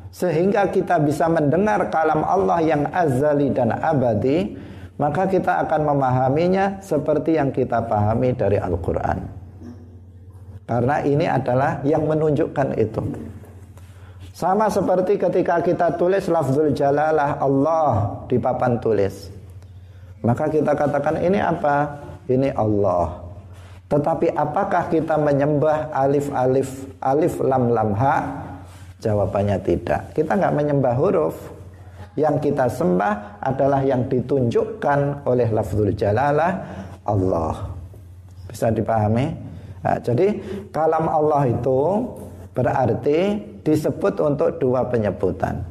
sehingga kita bisa mendengar kalam Allah yang azali dan abadi, maka kita akan memahaminya seperti yang kita pahami dari Al-Qur'an. Karena ini adalah yang menunjukkan itu. Sama seperti ketika kita tulis lafzul jalalah Allah di papan tulis. Maka kita katakan ini apa? Ini Allah. Tetapi apakah kita menyembah alif-alif, alif lam lam ha? Jawabannya tidak. Kita nggak menyembah huruf. Yang kita sembah adalah yang ditunjukkan oleh lafzul jalalah Allah. Bisa dipahami? Nah, jadi kalam Allah itu berarti disebut untuk dua penyebutan.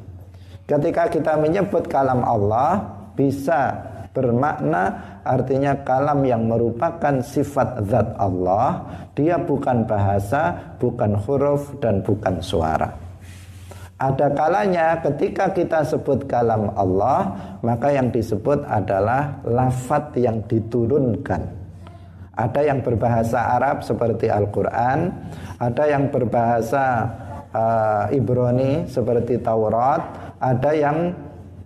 Ketika kita menyebut kalam Allah bisa bermakna artinya kalam yang merupakan sifat zat Allah, dia bukan bahasa, bukan huruf dan bukan suara. Ada kalanya ketika kita sebut kalam Allah, maka yang disebut adalah lafat yang diturunkan. Ada yang berbahasa Arab seperti Al-Quran, ada yang berbahasa uh, Ibrani seperti Taurat, ada yang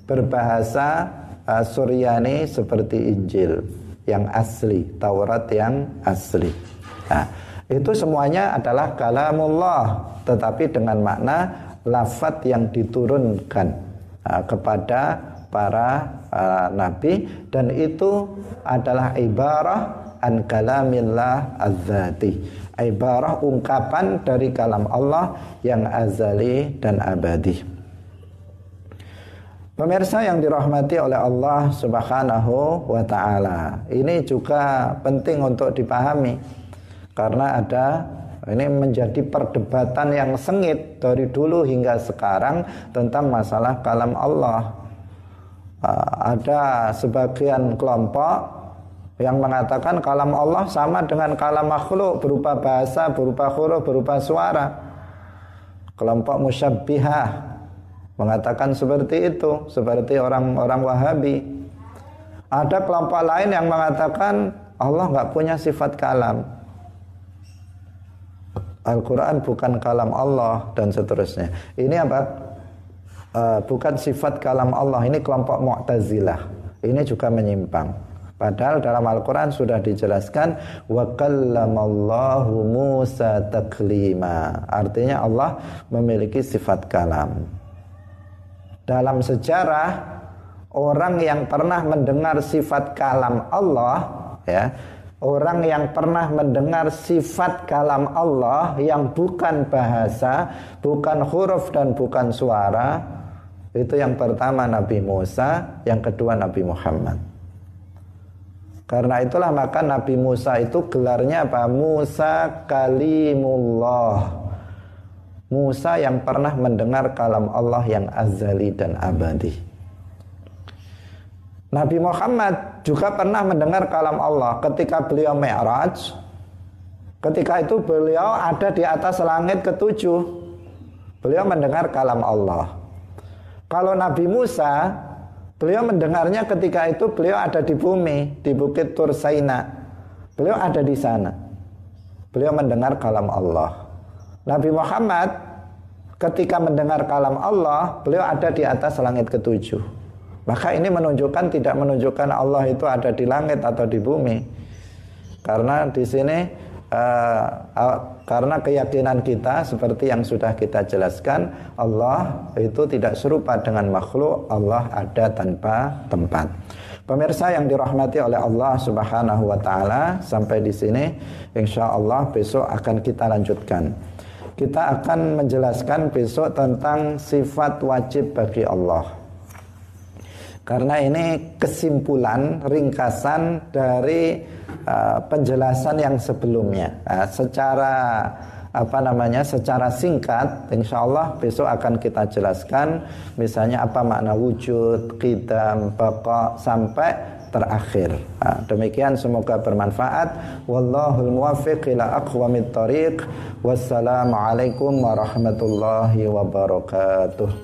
berbahasa uh, Suryani seperti Injil yang asli, Taurat yang asli. Nah, itu semuanya adalah kalamullah tetapi dengan makna lafat yang diturunkan uh, kepada para uh, nabi dan itu adalah ibarah an kalamillah az-zati ibarah ungkapan dari kalam Allah yang azali dan abadi. Pemirsa yang dirahmati oleh Allah Subhanahu wa taala. Ini juga penting untuk dipahami karena ada ini menjadi perdebatan yang sengit dari dulu hingga sekarang tentang masalah kalam Allah. Ada sebagian kelompok yang mengatakan kalam Allah sama dengan kalam makhluk berupa bahasa, berupa huruf, berupa suara. Kelompok musyabbihah mengatakan seperti itu, seperti orang-orang Wahabi. Ada kelompok lain yang mengatakan Allah nggak punya sifat kalam. Al-Quran bukan kalam Allah dan seterusnya. Ini apa? Uh, bukan sifat kalam Allah. Ini kelompok Mu'tazilah. Ini juga menyimpang. Padahal dalam Al-Quran sudah dijelaskan wa kallamallahu Musa taklima. Artinya Allah memiliki sifat kalam. Dalam sejarah orang yang pernah mendengar sifat kalam Allah ya Orang yang pernah mendengar sifat kalam Allah yang bukan bahasa, bukan huruf dan bukan suara, itu yang pertama Nabi Musa, yang kedua Nabi Muhammad. Karena itulah maka Nabi Musa itu gelarnya apa? Musa kalimullah. Musa yang pernah mendengar kalam Allah yang azali dan abadi. Nabi Muhammad juga pernah mendengar kalam Allah ketika beliau Mi'raj. Ketika itu beliau ada di atas langit ketujuh. Beliau mendengar kalam Allah. Kalau Nabi Musa, beliau mendengarnya ketika itu beliau ada di bumi, di Bukit Tursaina. Beliau ada di sana. Beliau mendengar kalam Allah. Nabi Muhammad ketika mendengar kalam Allah, beliau ada di atas langit ketujuh. Maka ini menunjukkan tidak menunjukkan Allah itu ada di langit atau di bumi. Karena di sini uh, karena keyakinan kita seperti yang sudah kita jelaskan Allah itu tidak serupa dengan makhluk Allah ada tanpa tempat. Pemirsa yang dirahmati oleh Allah Subhanahu wa taala sampai di sini insya Allah besok akan kita lanjutkan. Kita akan menjelaskan besok tentang sifat wajib bagi Allah. Karena ini kesimpulan ringkasan dari uh, penjelasan yang sebelumnya. Uh, secara apa namanya? Secara singkat, insya Allah besok akan kita jelaskan, misalnya apa makna wujud, qidam, baqa sampai terakhir. Nah, demikian semoga bermanfaat. Wallahul muwaffiq ila aqwamit thariq. Wassalamualaikum warahmatullahi wabarakatuh.